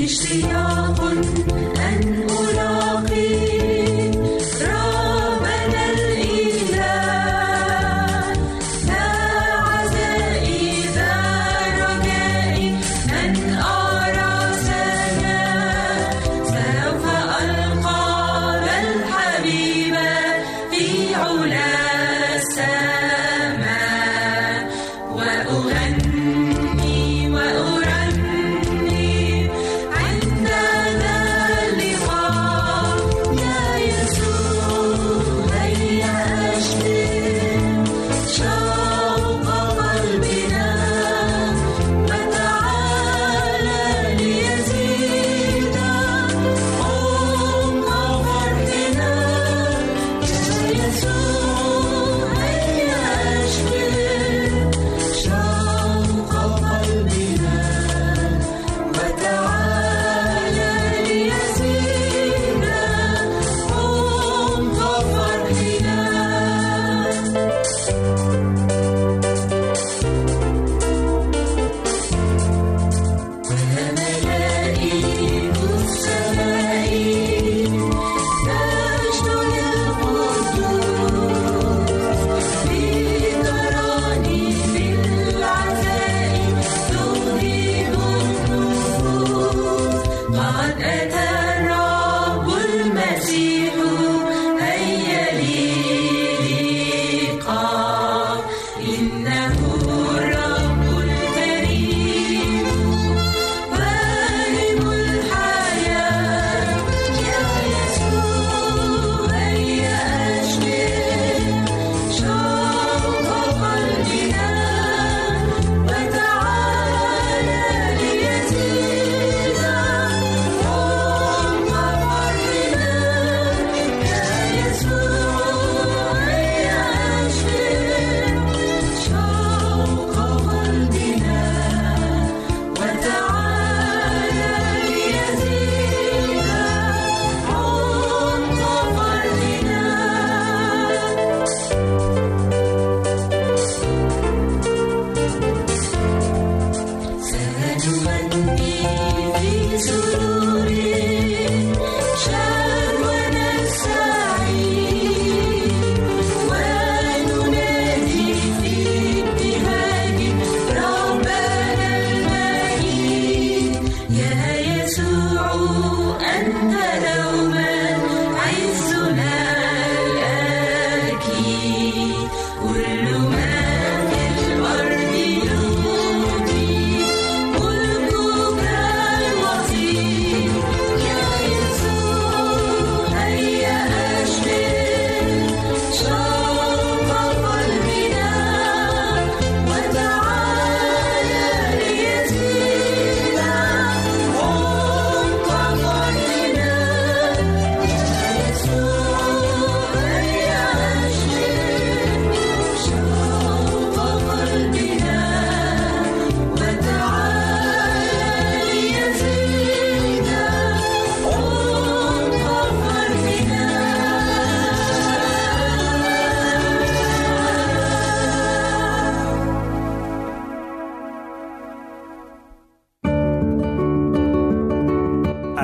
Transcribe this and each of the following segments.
لي سياق أن ألاقي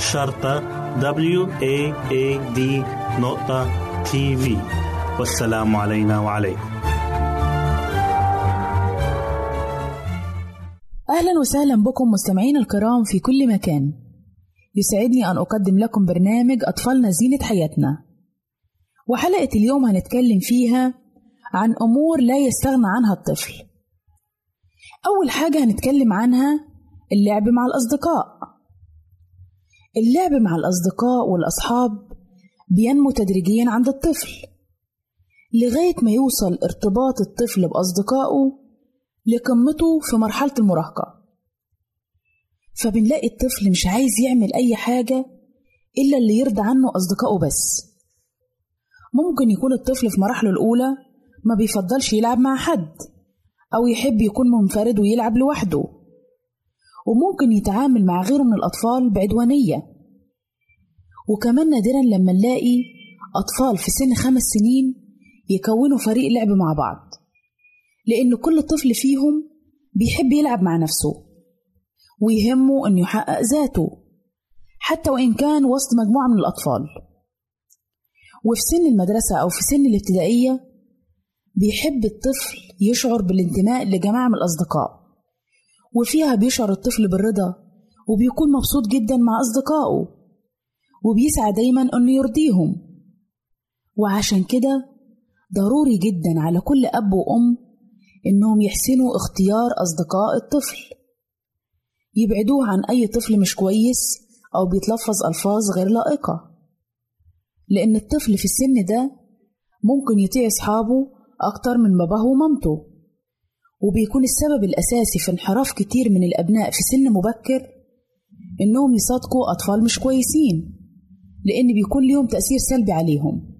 شرطة W A A D نقطة تي في والسلام علينا وعليكم. أهلا وسهلا بكم مستمعين الكرام في كل مكان. يسعدني أن أقدم لكم برنامج أطفالنا زينة حياتنا. وحلقة اليوم هنتكلم فيها عن أمور لا يستغنى عنها الطفل. أول حاجة هنتكلم عنها اللعب مع الأصدقاء. اللعب مع الأصدقاء والأصحاب بينمو تدريجيا عند الطفل لغاية ما يوصل ارتباط الطفل بأصدقائه لقمته في مرحلة المراهقة. فبنلاقي الطفل مش عايز يعمل أي حاجة إلا اللي يرضى عنه أصدقائه بس. ممكن يكون الطفل في مراحله الأولى ما بيفضلش يلعب مع حد أو يحب يكون منفرد ويلعب لوحده. وممكن يتعامل مع غيره من الأطفال بعدوانية. وكمان نادرا لما نلاقي أطفال في سن خمس سنين يكونوا فريق لعب مع بعض لأن كل طفل فيهم بيحب يلعب مع نفسه ويهمه إنه يحقق ذاته حتى وإن كان وسط مجموعة من الأطفال. وفي سن المدرسة أو في سن الابتدائية بيحب الطفل يشعر بالانتماء لجماعة من الأصدقاء. وفيها بيشعر الطفل بالرضا وبيكون مبسوط جدا مع أصدقائه وبيسعى دايما إنه يرضيهم. وعشان كده ضروري جدا على كل أب وأم إنهم يحسنوا اختيار أصدقاء الطفل. يبعدوه عن أي طفل مش كويس أو بيتلفظ ألفاظ غير لائقة. لأن الطفل في السن ده ممكن يطيع أصحابه أكتر من باباه ومامته. وبيكون السبب الأساسي في انحراف كتير من الأبناء في سن مبكر إنهم يصادقوا أطفال مش كويسين لأن بيكون ليهم تأثير سلبي عليهم.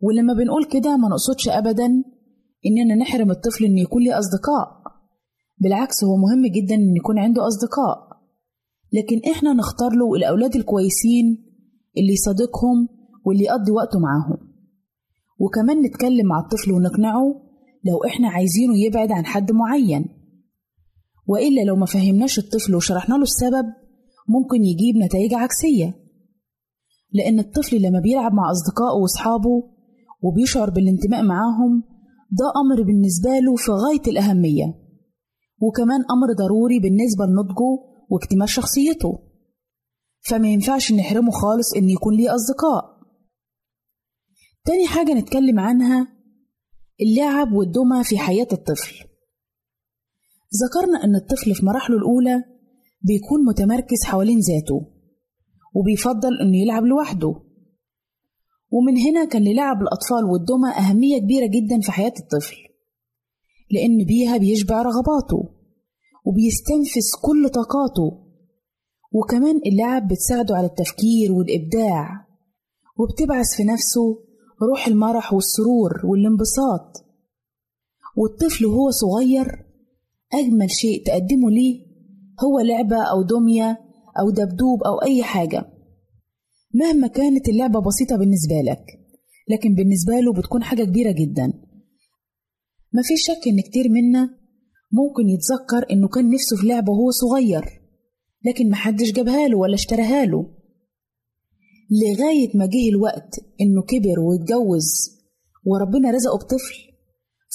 ولما بنقول كده ما نقصدش أبدا إننا نحرم الطفل إنه يكون ليه أصدقاء بالعكس هو مهم جدا إن يكون عنده أصدقاء. لكن إحنا نختار له الأولاد الكويسين اللي يصادقهم واللي يقضي وقته معاهم. وكمان نتكلم مع الطفل ونقنعه لو إحنا عايزينه يبعد عن حد معين. وإلا لو ما فهمناش الطفل وشرحنا له السبب ممكن يجيب نتائج عكسية. لأن الطفل لما بيلعب مع أصدقائه وأصحابه وبيشعر بالانتماء معاهم ده أمر بالنسبة له في غاية الأهمية. وكمان أمر ضروري بالنسبة لنضجه واكتمال شخصيته. فما ينفعش نحرمه خالص إن يكون ليه أصدقاء. تاني حاجة نتكلم عنها اللعب والدمى في حياة الطفل. ذكرنا إن الطفل في مراحله الأولى بيكون متمركز حوالين ذاته وبيفضل إنه يلعب لوحده. ومن هنا كان للعب الأطفال والدمى أهمية كبيرة جدا في حياة الطفل لأن بيها بيشبع رغباته وبيستنفذ كل طاقاته. وكمان اللعب بتساعده على التفكير والإبداع وبتبعث في نفسه روح المرح والسرور والانبساط. والطفل وهو صغير أجمل شيء تقدمه ليه هو لعبة أو دمية أو دبدوب أو أي حاجة. مهما كانت اللعبة بسيطة بالنسبة لك لكن بالنسبة له بتكون حاجة كبيرة جدا. مفيش شك إن كتير منا ممكن يتذكر إنه كان نفسه في لعبة وهو صغير لكن محدش جابها له ولا اشتراها له. لغاية ما جه الوقت إنه كبر واتجوز وربنا رزقه بطفل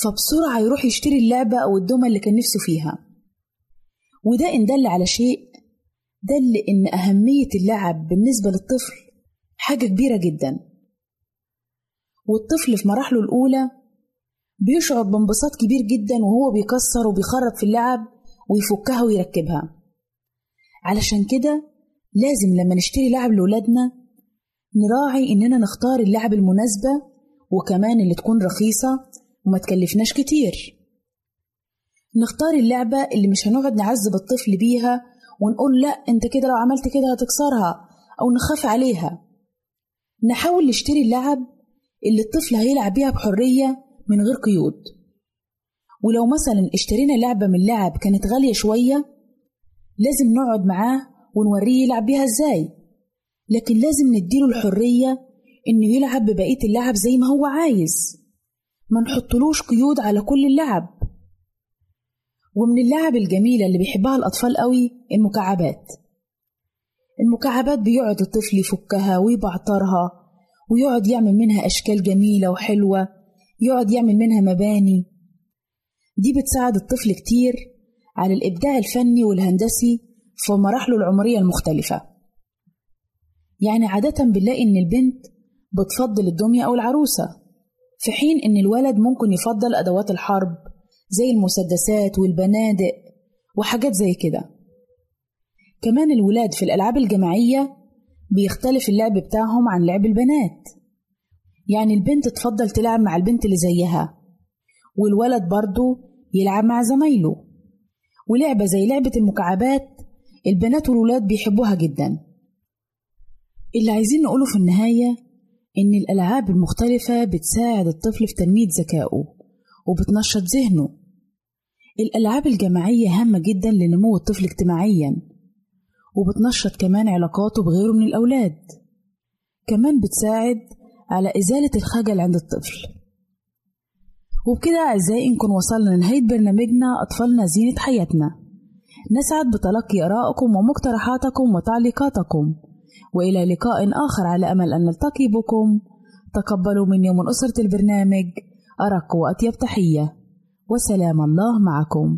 فبسرعة يروح يشتري اللعبة أو الدمى اللي كان نفسه فيها. وده إن دل على شيء دل إن أهمية اللعب بالنسبة للطفل حاجة كبيرة جدا. والطفل في مراحله الأولى بيشعر بانبساط كبير جدا وهو بيكسر وبيخرب في اللعب ويفكها ويركبها. علشان كده لازم لما نشتري لعب لولادنا نراعي إننا نختار اللعب المناسبة وكمان اللي تكون رخيصة وما تكلفناش كتير. نختار اللعبة اللي مش هنقعد نعذب الطفل بيها ونقول لأ أنت كده لو عملت كده هتكسرها أو نخاف عليها. نحاول نشتري اللعب اللي الطفل هيلعب بيها بحرية من غير قيود. ولو مثلا اشترينا لعبة من لعب كانت غالية شوية لازم نقعد معاه ونوريه يلعب بيها إزاي؟ لكن لازم نديله الحرية إنه يلعب ببقية اللعب زي ما هو عايز. ما نحطلوش قيود على كل اللعب ومن اللعب الجميلة اللي بيحبها الأطفال قوي المكعبات. المكعبات بيقعد الطفل يفكها ويبعترها ويقعد يعمل منها أشكال جميلة وحلوة يقعد يعمل منها مباني. دي بتساعد الطفل كتير على الإبداع الفني والهندسي في مراحله العمرية المختلفة. يعني عادة بنلاقي إن البنت بتفضل الدمية أو العروسة في حين إن الولد ممكن يفضل أدوات الحرب زي المسدسات والبنادق وحاجات زي كده. كمان الولاد في الألعاب الجماعية بيختلف اللعب بتاعهم عن لعب البنات. يعني البنت تفضل تلعب مع البنت اللي زيها والولد برضه يلعب مع زمايله. ولعبة زي لعبة المكعبات البنات والولاد بيحبوها جدا. اللي عايزين نقوله في النهاية إن الألعاب المختلفة بتساعد الطفل في تنمية ذكائه وبتنشط ذهنه. الألعاب الجماعية هامة جدا لنمو الطفل اجتماعيا وبتنشط كمان علاقاته بغيره من الأولاد. كمان بتساعد على إزالة الخجل عند الطفل. وبكده أعزائي نكون وصلنا لنهاية برنامجنا أطفالنا زينة حياتنا. نسعد بتلقي آرائكم ومقترحاتكم وتعليقاتكم. وإلى لقاء آخر على أمل أن نلتقي بكم. تقبلوا مني ومن أسرة البرنامج. أرق وأطيب تحية. وسلام الله معكم.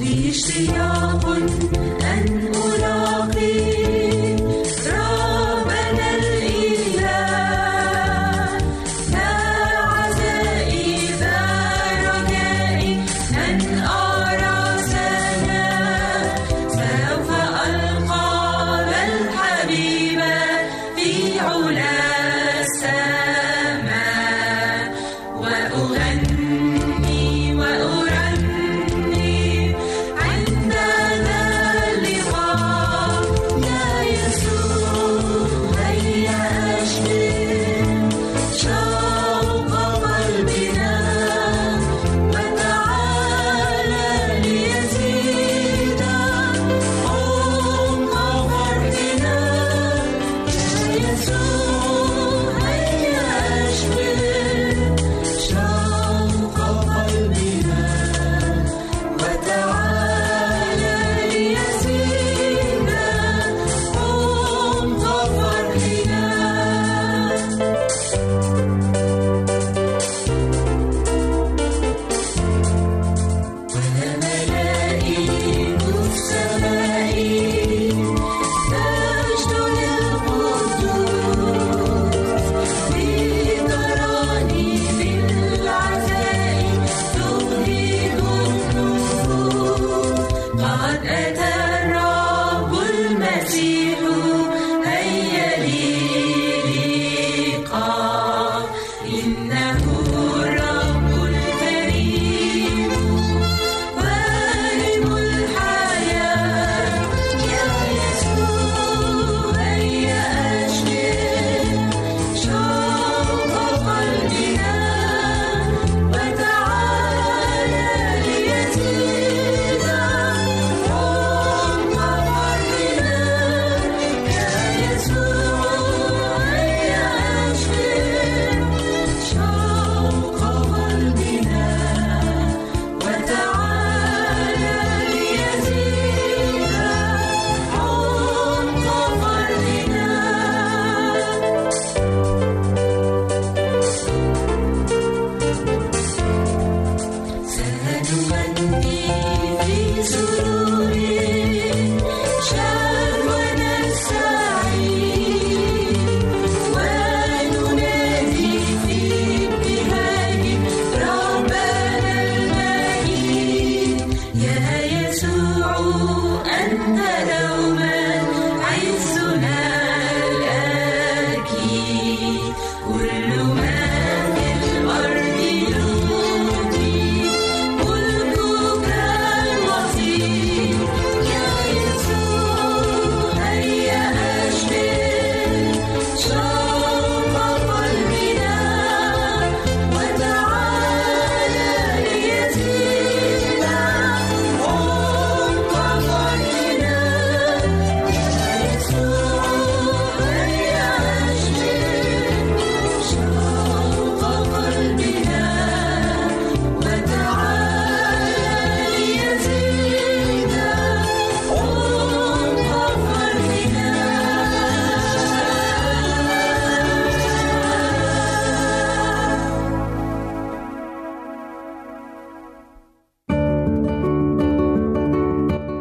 لي اشتياق أن أراقب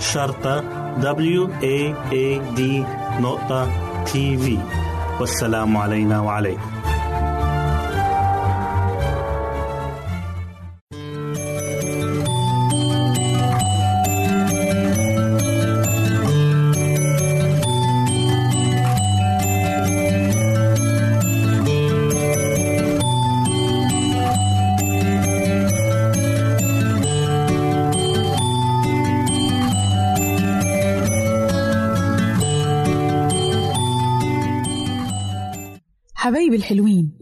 شرطة W A A D نقطة تي في والسلام علينا وعليكم. حبايبي الحلوين.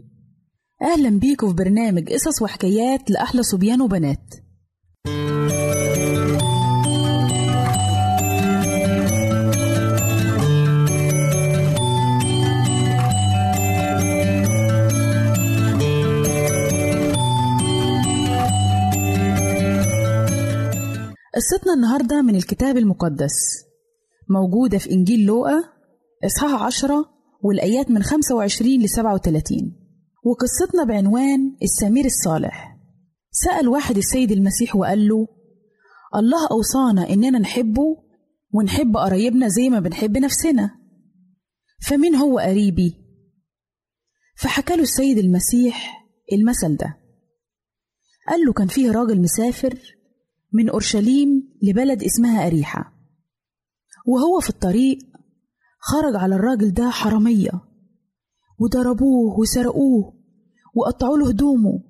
أهلا بيكم في برنامج قصص وحكايات لأحلى صبيان وبنات. قصتنا النهاردة من الكتاب المقدس موجودة في إنجيل لوقا إصحاح عشرة والآيات من 25 ل 37 وقصتنا بعنوان السمير الصالح. سأل واحد السيد المسيح وقال له الله أوصانا إننا نحبه ونحب قرايبنا زي ما بنحب نفسنا. فمين هو قريبي؟ فحكى له السيد المسيح المثل ده. قال له كان فيه راجل مسافر من أورشليم لبلد اسمها أريحة. وهو في الطريق خرج على الراجل ده حرامية. وضربوه وسرقوه وقطعوا له هدومه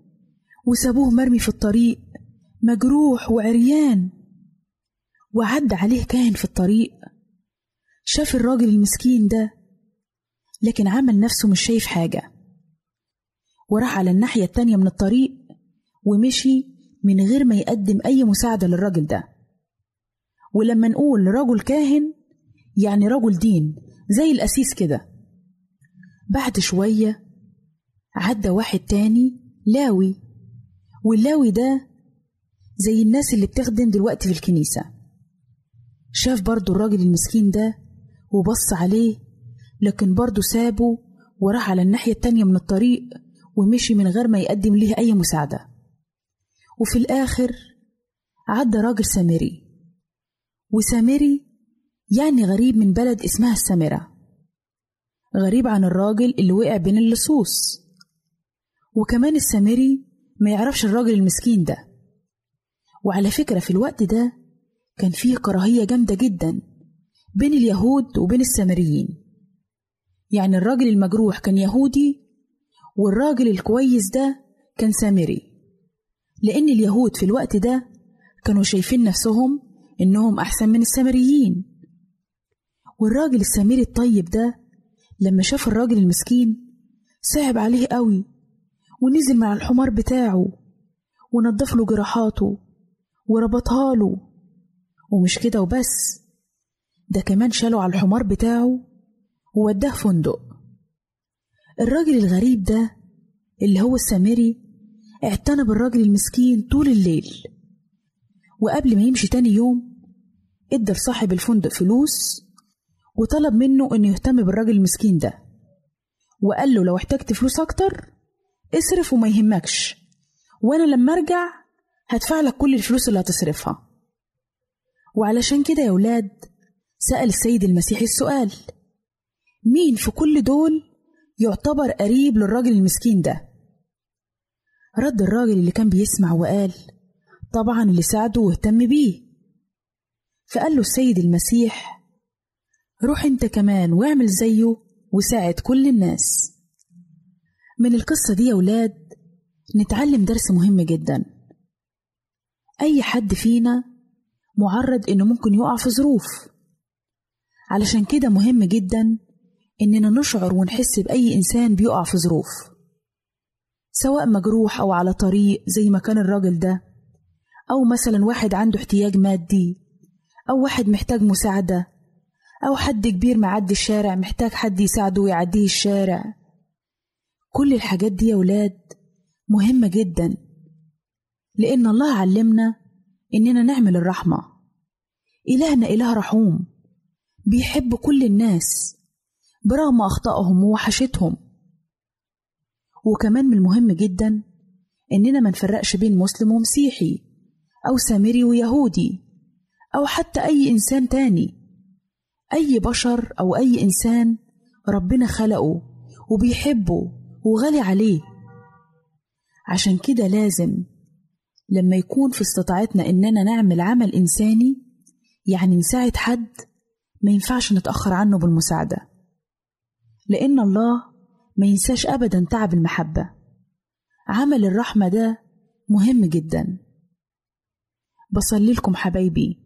وسابوه مرمي في الطريق مجروح وعريان. وعد عليه كاهن في الطريق. شاف الراجل المسكين ده لكن عمل نفسه مش شايف حاجة. وراح على الناحية التانية من الطريق ومشي من غير ما يقدم أي مساعدة للراجل ده. ولما نقول رجل كاهن يعني رجل دين زي القسيس كده. بعد شوية عدى واحد تاني لاوي واللاوي ده زي الناس اللي بتخدم دلوقتي في الكنيسة. شاف برضو الراجل المسكين ده وبص عليه لكن برضو سابه وراح على الناحية التانية من الطريق ومشي من غير ما يقدم ليه أي مساعدة. وفي الآخر عدى راجل سامري وسامري يعني غريب من بلد اسمها السامرة غريب عن الراجل اللي وقع بين اللصوص. وكمان السامري ما يعرفش الراجل المسكين ده. وعلى فكرة في الوقت ده كان فيه كراهية جامدة جدا بين اليهود وبين السامريين. يعني الراجل المجروح كان يهودي والراجل الكويس ده كان سامري لأن اليهود في الوقت ده كانوا شايفين نفسهم إنهم أحسن من السامريين. والراجل السامري الطيب ده لما شاف الراجل المسكين صعب عليه قوي ونزل مع الحمار بتاعه ونضف له جراحاته وربطها له. ومش كده وبس ده كمان شاله على الحمار بتاعه ووداه فندق. الراجل الغريب ده اللي هو السامري اعتنى بالراجل المسكين طول الليل وقبل ما يمشي تاني يوم ادى لصاحب الفندق فلوس وطلب منه إنه يهتم بالراجل المسكين ده. وقال له لو احتجت فلوس أكتر اصرف وما يهمكش. وأنا لما أرجع هدفع لك كل الفلوس اللي هتصرفها. وعلشان كده يا ولاد سأل السيد المسيح السؤال. مين في كل دول يعتبر قريب للراجل المسكين ده؟ رد الراجل اللي كان بيسمع وقال طبعا اللي ساعده واهتم بيه. فقال له السيد المسيح روح انت كمان واعمل زيه وساعد كل الناس. من القصة دي يا ولاد نتعلم درس مهم جدا. أي حد فينا معرض إنه ممكن يقع في ظروف. علشان كده مهم جدا إننا نشعر ونحس بأي إنسان بيقع في ظروف. سواء مجروح أو على طريق زي ما كان الراجل ده أو مثلا واحد عنده احتياج مادي أو واحد محتاج مساعدة. أو حد كبير معدي الشارع محتاج حد يساعده ويعديه الشارع. كل الحاجات دي يا ولاد مهمة جدا لأن الله علمنا إننا نعمل الرحمة. إلهنا إله رحوم بيحب كل الناس برغم أخطائهم ووحشتهم. وكمان من المهم جدا إننا ما نفرقش بين مسلم ومسيحي أو سامري ويهودي أو حتى أي إنسان تاني. أي بشر أو أي إنسان ربنا خلقه وبيحبه وغالي عليه. عشان كده لازم لما يكون في استطاعتنا إننا نعمل عمل إنساني يعني نساعد حد ما ينفعش نتأخر عنه بالمساعدة. لأن الله ما ينساش أبدا تعب المحبة. عمل الرحمة ده مهم جدا. بصلي لكم حبايبي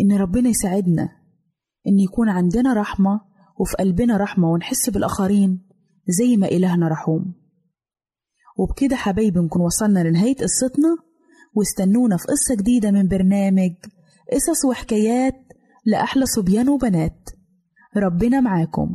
إن ربنا يساعدنا إن يكون عندنا رحمة وفي قلبنا رحمة ونحس بالآخرين زي ما إلهنا رحوم. وبكده حبايبي نكون وصلنا لنهاية قصتنا واستنونا في قصة جديدة من برنامج قصص وحكايات لأحلى صبيان وبنات. ربنا معاكم.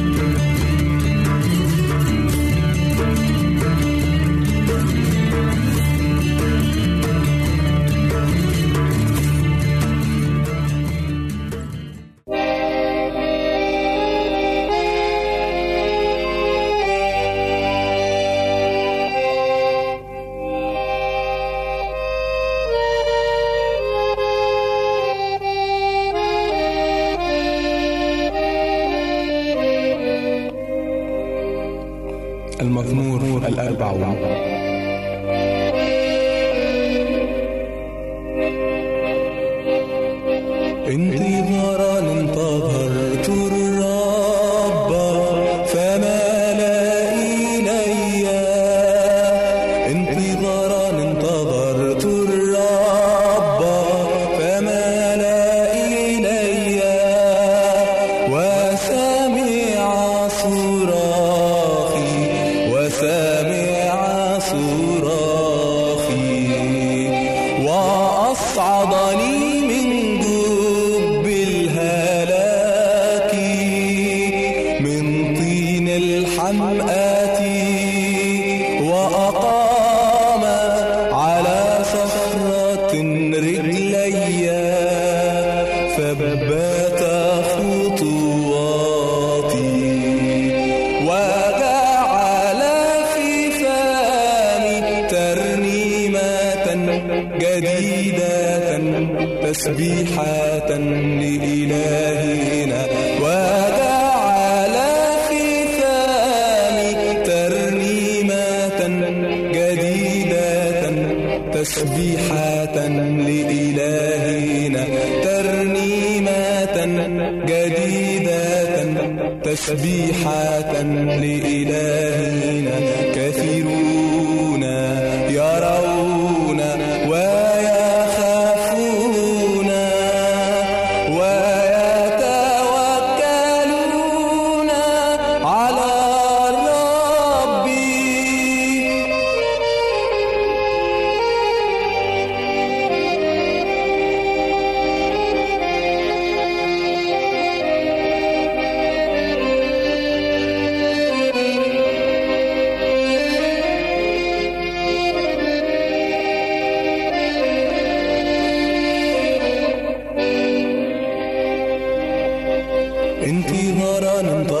انتظارا انتظرت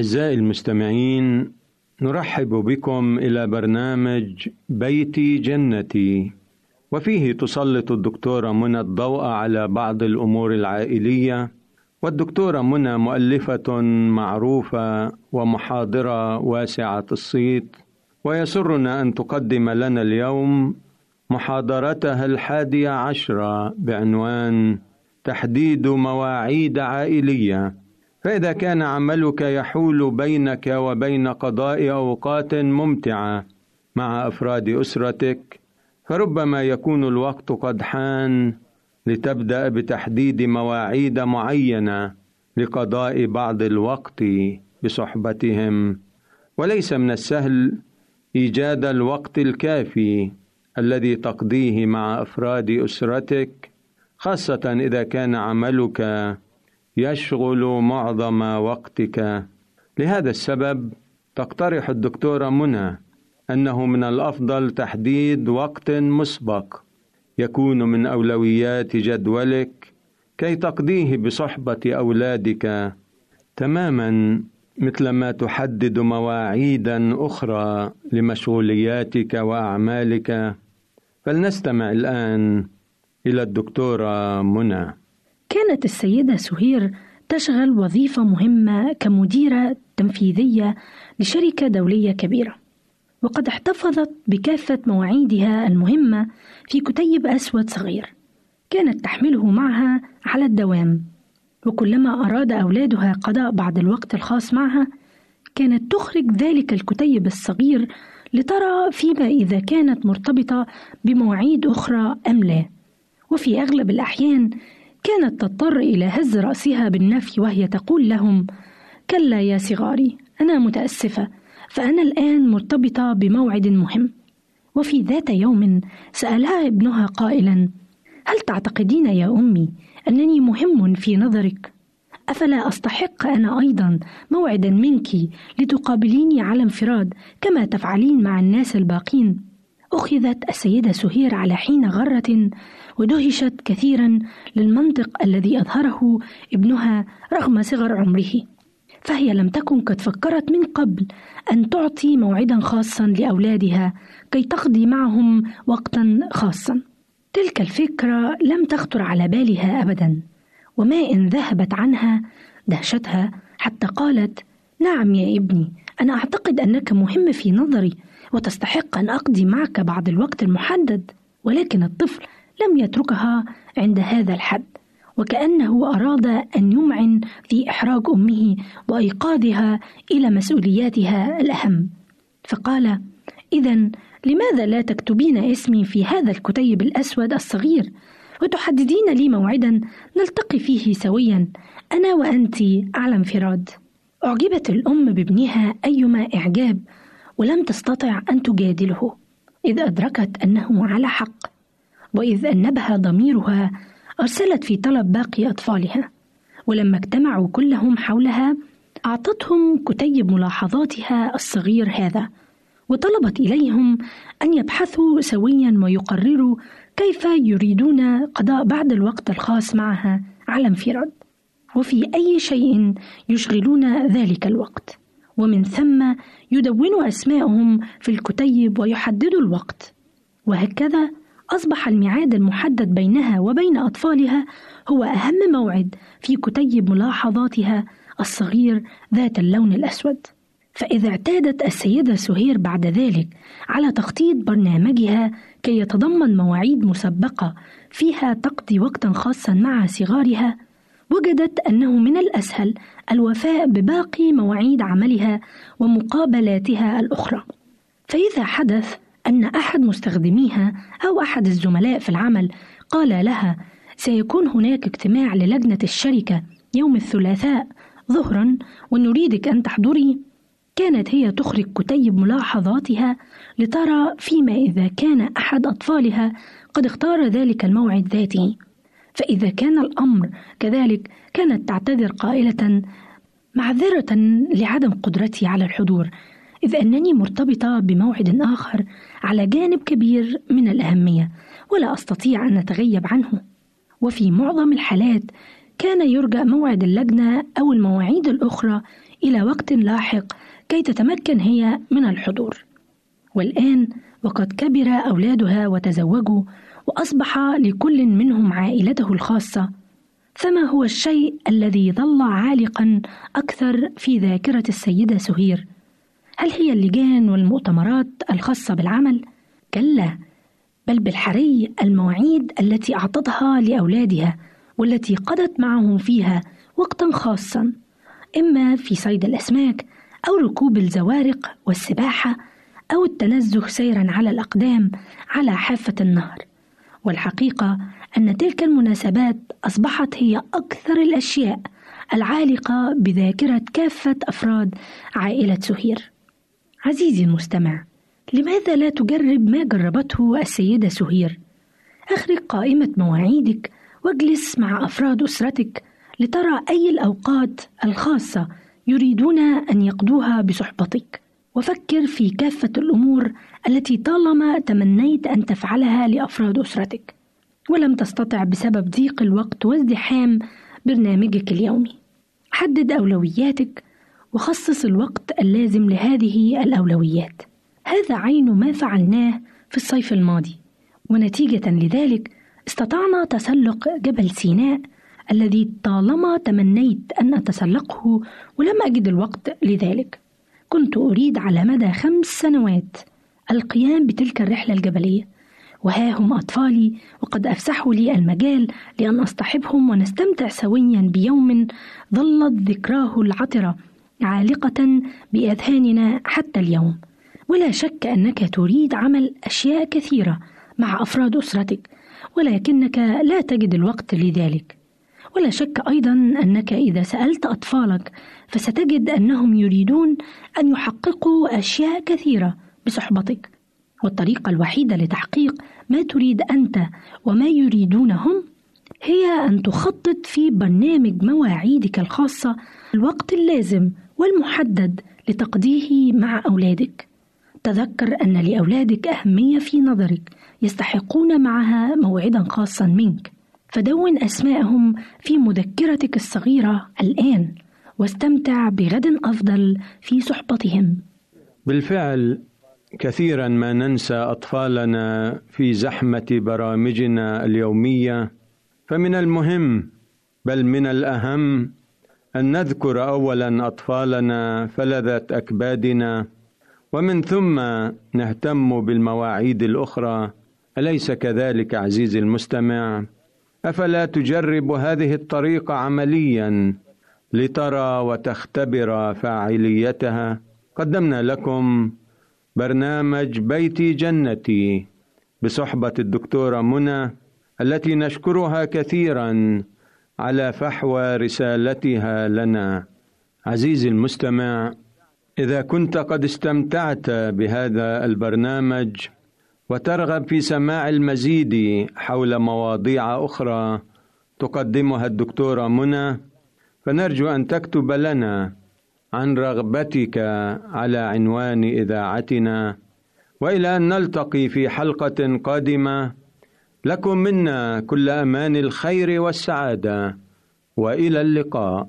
أعزائي المستمعين نرحب بكم إلى برنامج بيتي جنتي. وفيه تسلط الدكتورة منى الضوء على بعض الأمور العائلية والدكتورة منى مؤلفة معروفة ومحاضرة واسعة الصيت. ويسرنا أن تقدم لنا اليوم محاضرتها الحادية عشرة بعنوان تحديد مواعيد عائلية. فإذا كان عملك يحول بينك وبين قضاء أوقات ممتعة مع أفراد أسرتك فربما يكون الوقت قد حان لتبدأ بتحديد مواعيد معينة لقضاء بعض الوقت بصحبتهم. وليس من السهل إيجاد الوقت الكافي الذي تقضيه مع أفراد أسرتك خاصة إذا كان عملك يشغل معظم وقتك. لهذا السبب تقترح الدكتورة منى أنه من الأفضل تحديد وقت مسبق يكون من أولويات جدولك كي تقضيه بصحبة أولادك. تماما مثلما تحدد مواعيدا أخرى لمشغولياتك وأعمالك. فلنستمع الآن إلى الدكتورة منى. كانت السيدة سهير تشغل وظيفة مهمة كمديرة تنفيذية لشركة دولية كبيرة. وقد احتفظت بكافة مواعيدها المهمة في كتيب أسود صغير كانت تحمله معها على الدوام. وكلما أراد أولادها قضاء بعض الوقت الخاص معها كانت تخرج ذلك الكتيب الصغير لترى فيما إذا كانت مرتبطة بمواعيد أخرى أم لا. وفي أغلب الأحيان كانت تضطر إلى هز رأسها بالنفي وهي تقول لهم: كلا يا صغاري، أنا متأسفة، فأنا الآن مرتبطة بموعد مهم. وفي ذات يوم سألها ابنها قائلا: هل تعتقدين يا أمي أنني مهم في نظرك؟ أفلا أستحق أنا أيضا موعدا منك لتقابليني على انفراد كما تفعلين مع الناس الباقين؟ أخذت السيدة سهير على حين غرة ودهشت كثيرا للمنطق الذي أظهره ابنها رغم صغر عمره. فهي لم تكن قد فكرت من قبل أن تعطي موعدا خاصا لأولادها كي تقضي معهم وقتا خاصا. تلك الفكرة لم تخطر على بالها أبدا وما إن ذهبت عنها دهشتها حتى قالت نعم يا ابني أنا أعتقد أنك مهم في نظري وتستحق أن أقضي معك بعض الوقت المحدد ولكن الطفل لم يتركها عند هذا الحد وكأنه أراد أن يمعن في إحراج أمه وإيقاظها إلى مسؤولياتها الأهم. فقال إذا لماذا لا تكتبين اسمي في هذا الكتيب الأسود الصغير وتحددين لي موعدا نلتقي فيه سويا أنا وأنت على انفراد؟ أعجبت الأم بابنها أيما إعجاب ولم تستطع أن تجادله إذ أدركت أنه على حق وإذ أنبها ضميرها أرسلت في طلب باقي أطفالها ولما اجتمعوا كلهم حولها أعطتهم كتيب ملاحظاتها الصغير هذا وطلبت إليهم أن يبحثوا سويا ويقرروا كيف يريدون قضاء بعض الوقت الخاص معها على انفراد وفي أي شيء يشغلون ذلك الوقت. ومن ثم يدونوا أسماءهم في الكتيب ويحددوا الوقت. وهكذا أصبح الميعاد المحدد بينها وبين أطفالها هو أهم موعد في كتيب ملاحظاتها الصغير ذات اللون الأسود. فإذا اعتادت السيدة سهير بعد ذلك على تخطيط برنامجها كي يتضمن مواعيد مسبقة فيها تقضي وقتا خاصا مع صغارها وجدت أنه من الأسهل الوفاء بباقي مواعيد عملها ومقابلاتها الأخرى. فإذا حدث أن أحد مستخدميها أو أحد الزملاء في العمل قال لها سيكون هناك اجتماع للجنة الشركة يوم الثلاثاء ظهرا ونريدك أن تحضري. كانت هي تخرج كتيب ملاحظاتها لترى فيما إذا كان أحد أطفالها قد اختار ذلك الموعد ذاته. فإذا كان الأمر كذلك كانت تعتذر قائلة معذرة لعدم قدرتي على الحضور إذ أنني مرتبطة بموعد آخر على جانب كبير من الأهمية ولا أستطيع أن أتغيب عنه. وفي معظم الحالات كان يرجى موعد اللجنة أو المواعيد الأخرى إلى وقت لاحق كي تتمكن هي من الحضور. والآن وقد كبر أولادها وتزوجوا وأصبح لكل منهم عائلته الخاصة. فما هو الشيء الذي ظل عالقا أكثر في ذاكرة السيدة سهير؟ هل هي اللجان والمؤتمرات الخاصة بالعمل؟ كلا بل بالحري المواعيد التي أعطتها لأولادها والتي قضت معهم فيها وقتا خاصا إما في صيد الأسماك أو ركوب الزوارق والسباحة أو التنزه سيرا على الأقدام على حافة النهر والحقيقة أن تلك المناسبات أصبحت هي أكثر الأشياء العالقة بذاكرة كافة أفراد عائلة سهير. عزيزي المستمع، لماذا لا تجرب ما جربته السيدة سهير؟ أخرج قائمة مواعيدك واجلس مع أفراد أسرتك لترى أي الأوقات الخاصة يريدون أن يقضوها بصحبتك وفكر في كافة الأمور التي طالما تمنيت أن تفعلها لأفراد أسرتك ولم تستطع بسبب ضيق الوقت وازدحام برنامجك اليومي. حدد أولوياتك وخصص الوقت اللازم لهذه الأولويات. هذا عين ما فعلناه في الصيف الماضي ونتيجة لذلك استطعنا تسلق جبل سيناء الذي طالما تمنيت أن أتسلقه ولم أجد الوقت لذلك. كنت أريد على مدى خمس سنوات القيام بتلك الرحلة الجبلية وها هم أطفالي وقد أفسحوا لي المجال لأن أصطحبهم ونستمتع سويا بيوم ظلت ذكراه العطرة عالقة بأذهاننا حتى اليوم. ولا شك أنك تريد عمل أشياء كثيرة مع أفراد أسرتك ولكنك لا تجد الوقت لذلك. ولا شك أيضا أنك إذا سألت أطفالك فستجد أنهم يريدون أن يحققوا أشياء كثيرة بصحبتك. والطريقة الوحيدة لتحقيق ما تريد أنت وما يريدون هم هي أن تخطط في برنامج مواعيدك الخاصة الوقت اللازم والمحدد لتقضيه مع أولادك. تذكر أن لأولادك أهمية في نظرك يستحقون معها موعدا خاصا منك. فدون أسماءهم في مذكرتك الصغيرة الآن واستمتع بغد أفضل في صحبتهم. بالفعل كثيرا ما ننسى أطفالنا في زحمة برامجنا اليومية فمن المهم بل من الأهم أن نذكر اولا أطفالنا فلذة أكبادنا ومن ثم نهتم بالمواعيد الأخرى أليس كذلك عزيزي المستمع؟ أفلا تجرب هذه الطريقة عمليا لترى وتختبر فاعليتها؟ قدمنا لكم برنامج بيتي جنتي بصحبة الدكتورة منى التي نشكرها كثيرا على فحوى رسالتها لنا. عزيزي المستمع إذا كنت قد استمتعت بهذا البرنامج وترغب في سماع المزيد حول مواضيع أخرى تقدمها الدكتورة منى فنرجو أن تكتب لنا عن رغبتك على عنوان إذاعتنا. وإلى أن نلتقي في حلقة قادمة لكم منا كل أمان الخير والسعادة وإلى اللقاء.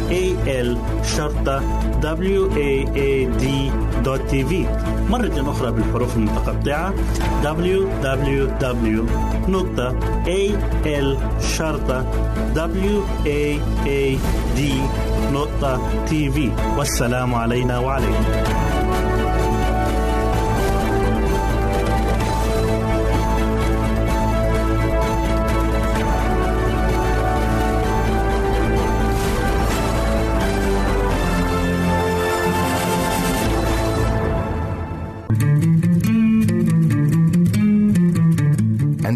www.al-waad.tv مرة أخرى بالحروف المتقطعة. Www www.al-waad.tv والسلام علينا وعليكم.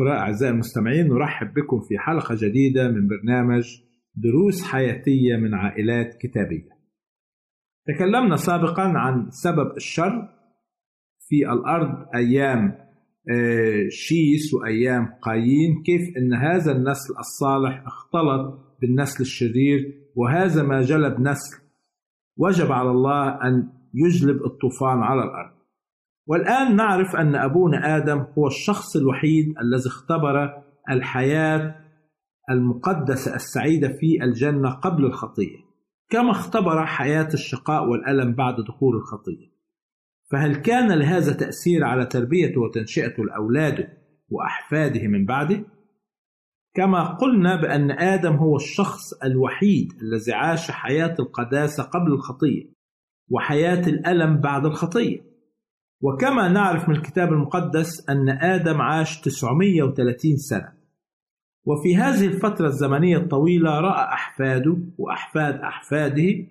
أخرى أعزائي المستمعين نرحب بكم في حلقة جديدة من برنامج دروس حياتية من عائلات كتابية. تكلمنا سابقا عن سبب الشر في الأرض أيام آه، شيس وأيام قايين كيف أن هذا النسل الصالح اختلط بالنسل الشرير وهذا ما جلب نسل وجب على الله أن يجلب الطوفان على الأرض. والآن نعرف أن أبونا آدم هو الشخص الوحيد الذي اختبر الحياة المقدسة السعيدة في الجنة قبل الخطية كما اختبر حياة الشقاء والألم بعد دخول الخطية فهل كان لهذا تأثير على تربيته وتنشئته لأولاده وأحفاده من بعده؟ كما قلنا بأن آدم هو الشخص الوحيد الذي عاش حياة القداسة قبل الخطية وحياة الألم بعد الخطية وكما نعرف من الكتاب المقدس أن آدم عاش 930 سنة. وفي هذه الفترة الزمنية الطويلة رأى أحفاده وأحفاد أحفاده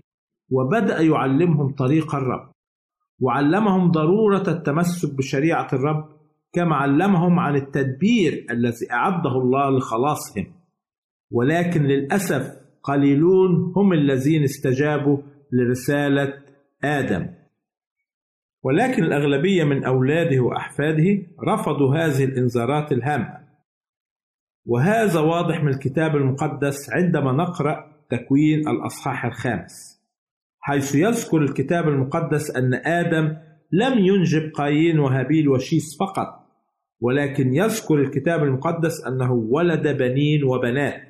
وبدأ يعلمهم طريق الرب. وعلمهم ضرورة التمسك بشريعة الرب كما علمهم عن التدبير الذي أعده الله لخلاصهم. ولكن للأسف قليلون هم الذين استجابوا لرسالة آدم. ولكن الأغلبية من أولاده وأحفاده رفضوا هذه الإنذارات الهامة. وهذا واضح من الكتاب المقدس عندما نقرأ تكوين الأصحاح الخامس حيث يذكر الكتاب المقدس أن آدم لم ينجب قايين وهابيل وشيس فقط ولكن يذكر الكتاب المقدس أنه ولد بنين وبنات.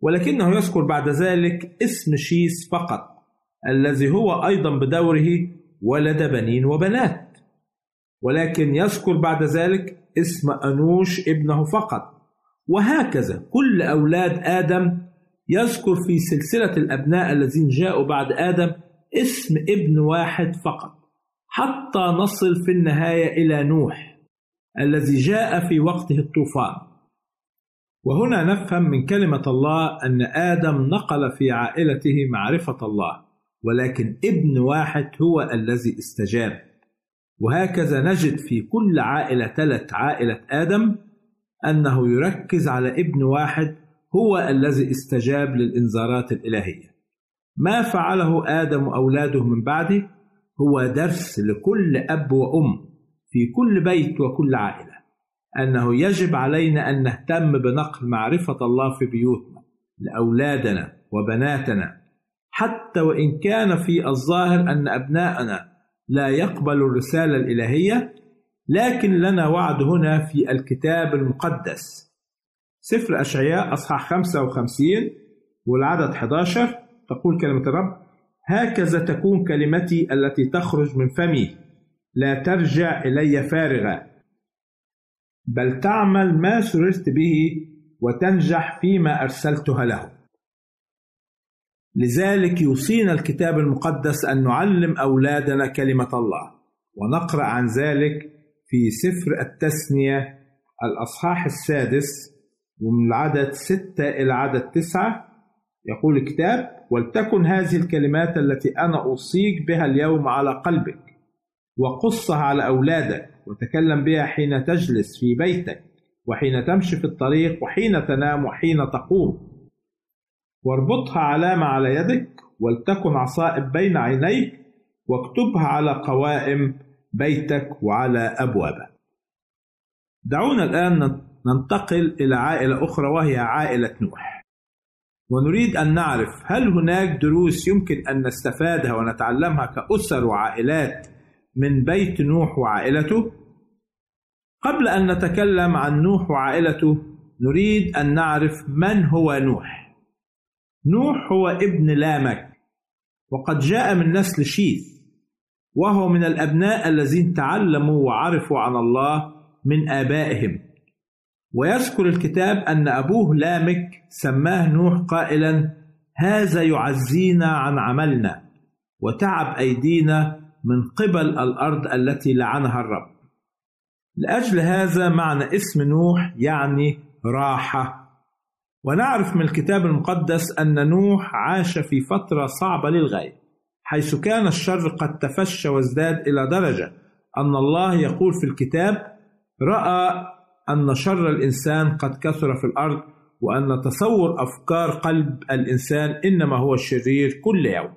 ولكنه يذكر بعد ذلك اسم شيس فقط الذي هو أيضا بدوره ولد بنين وبنات. ولكن يذكر بعد ذلك اسم أنوش ابنه فقط. وهكذا كل أولاد آدم يذكر في سلسلة الأبناء الذين جاءوا بعد آدم اسم ابن واحد فقط. حتى نصل في النهاية إلى نوح الذي جاء في وقته الطوفان. وهنا نفهم من كلمة الله أن آدم نقل في عائلته معرفة الله. ولكن ابن واحد هو الذي استجاب. وهكذا نجد في كل عائلة تلت عائلة آدم أنه يركز على ابن واحد هو الذي استجاب للإنذارات الإلهية. ما فعله آدم وأولاده من بعده هو درس لكل أب وأم في كل بيت وكل عائلة. أنه يجب علينا أن نهتم بنقل معرفة الله في بيوتنا لأولادنا وبناتنا. حتى وإن كان في الظاهر أن أبناءنا لا يقبلوا الرسالة الإلهية لكن لنا وعد هنا في الكتاب المقدس. سفر أشعياء أصحاح 55 والعدد 11 تقول كلمة الرب هكذا تكون كلمتي التي تخرج من فمي لا ترجع إلي فارغة بل تعمل ما سررت به وتنجح فيما أرسلتها له. لذلك يوصينا الكتاب المقدس أن نعلم أولادنا كلمة الله ونقرأ عن ذلك في سفر التثنية الأصحاح السادس ومن العدد ستة إلى عدد تسعة. يقول الكتاب ولتكن هذه الكلمات التي أنا أوصيك بها اليوم على قلبك وقصها على أولادك وتكلم بها حين تجلس في بيتك وحين تمشي في الطريق وحين تنام وحين تقوم واربطها علامة على يدك ولتكن عصائب بين عينيك واكتبها على قوائم بيتك وعلى أبوابك دعونا الآن ننتقل إلى عائلة أخرى وهي عائلة نوح ونريد أن نعرف هل هناك دروس يمكن أن نستفادها ونتعلمها كأسر وعائلات من بيت نوح وعائلته؟ قبل أن نتكلم عن نوح وعائلته نريد أن نعرف من هو نوح. نوح هو ابن لامك وقد جاء من نسل شيث وهو من الأبناء الذين تعلموا وعرفوا عن الله من آبائهم. ويذكر الكتاب أن أبوه لامك سماه نوح قائلا هذا يعزينا عن عملنا وتعب أيدينا من قبل الأرض التي لعنها الرب. لأجل هذا معنى اسم نوح يعني راحة ونعرف من الكتاب المقدس أن نوح عاش في فترة صعبة للغاية حيث كان الشر قد تفشى وازداد إلى درجة أن الله يقول في الكتاب رأى أن شر الإنسان قد كثر في الأرض وأن تصور أفكار قلب الإنسان إنما هو الشرير كل يوم.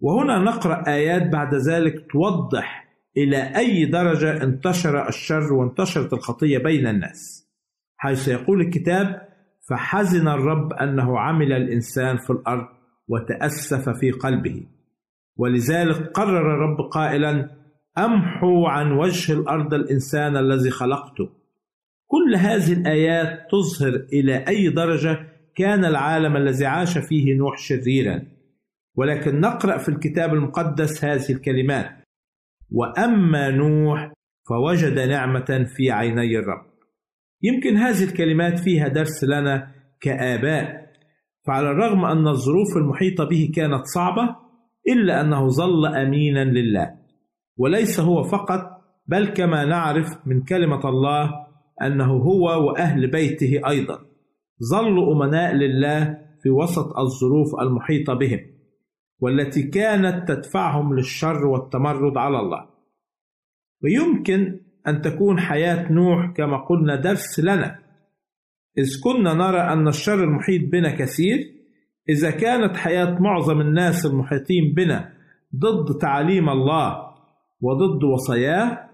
وهنا نقرأ آيات بعد ذلك توضح إلى أي درجة انتشر الشر وانتشرت الخطية بين الناس حيث يقول الكتاب فحزن الرب أنه عمل الإنسان في الأرض وتأسف في قلبه. ولذلك قرر الرب قائلا أمحو عن وجه الأرض الإنسان الذي خلقته. كل هذه الآيات تظهر إلى أي درجة كان العالم الذي عاش فيه نوح شريرا. ولكن نقرأ في الكتاب المقدس هذه الكلمات. وأما نوح فوجد نعمة في عيني الرب. يمكن هذه الكلمات فيها درس لنا كآباء. فعلى الرغم أن الظروف المحيطة به كانت صعبة إلا أنه ظل أمينا لله. وليس هو فقط بل كما نعرف من كلمة الله أنه هو وأهل بيته أيضا. ظلوا أمناء لله في وسط الظروف المحيطة بهم والتي كانت تدفعهم للشر والتمرد على الله. ويمكن أن تكون حياة نوح كما قلنا درس لنا. إذ كنا نرى أن الشر المحيط بنا كثير إذا كانت حياة معظم الناس المحيطين بنا ضد تعاليم الله وضد وصاياه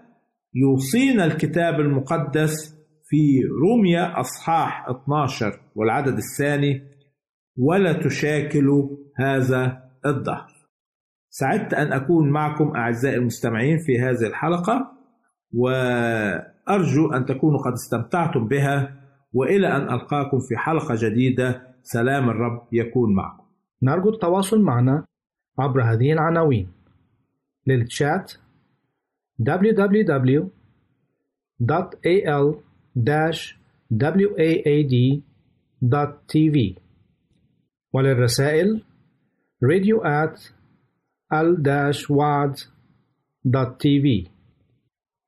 يوصينا الكتاب المقدس في روميا أصحاح 12 والعدد الثاني ولا تشاكلوا هذا الدهر. سعدت أن أكون معكم أعزائي المستمعين في هذه الحلقة. وأرجو أن تكونوا قد استمتعتم بها وإلى أن ألقاكم في حلقة جديدة. سلام الرب يكون معكم. نرجو التواصل معنا عبر هذه العناوين. للتشات www.al-waad.tv وللرسائل radio at al-waad.tv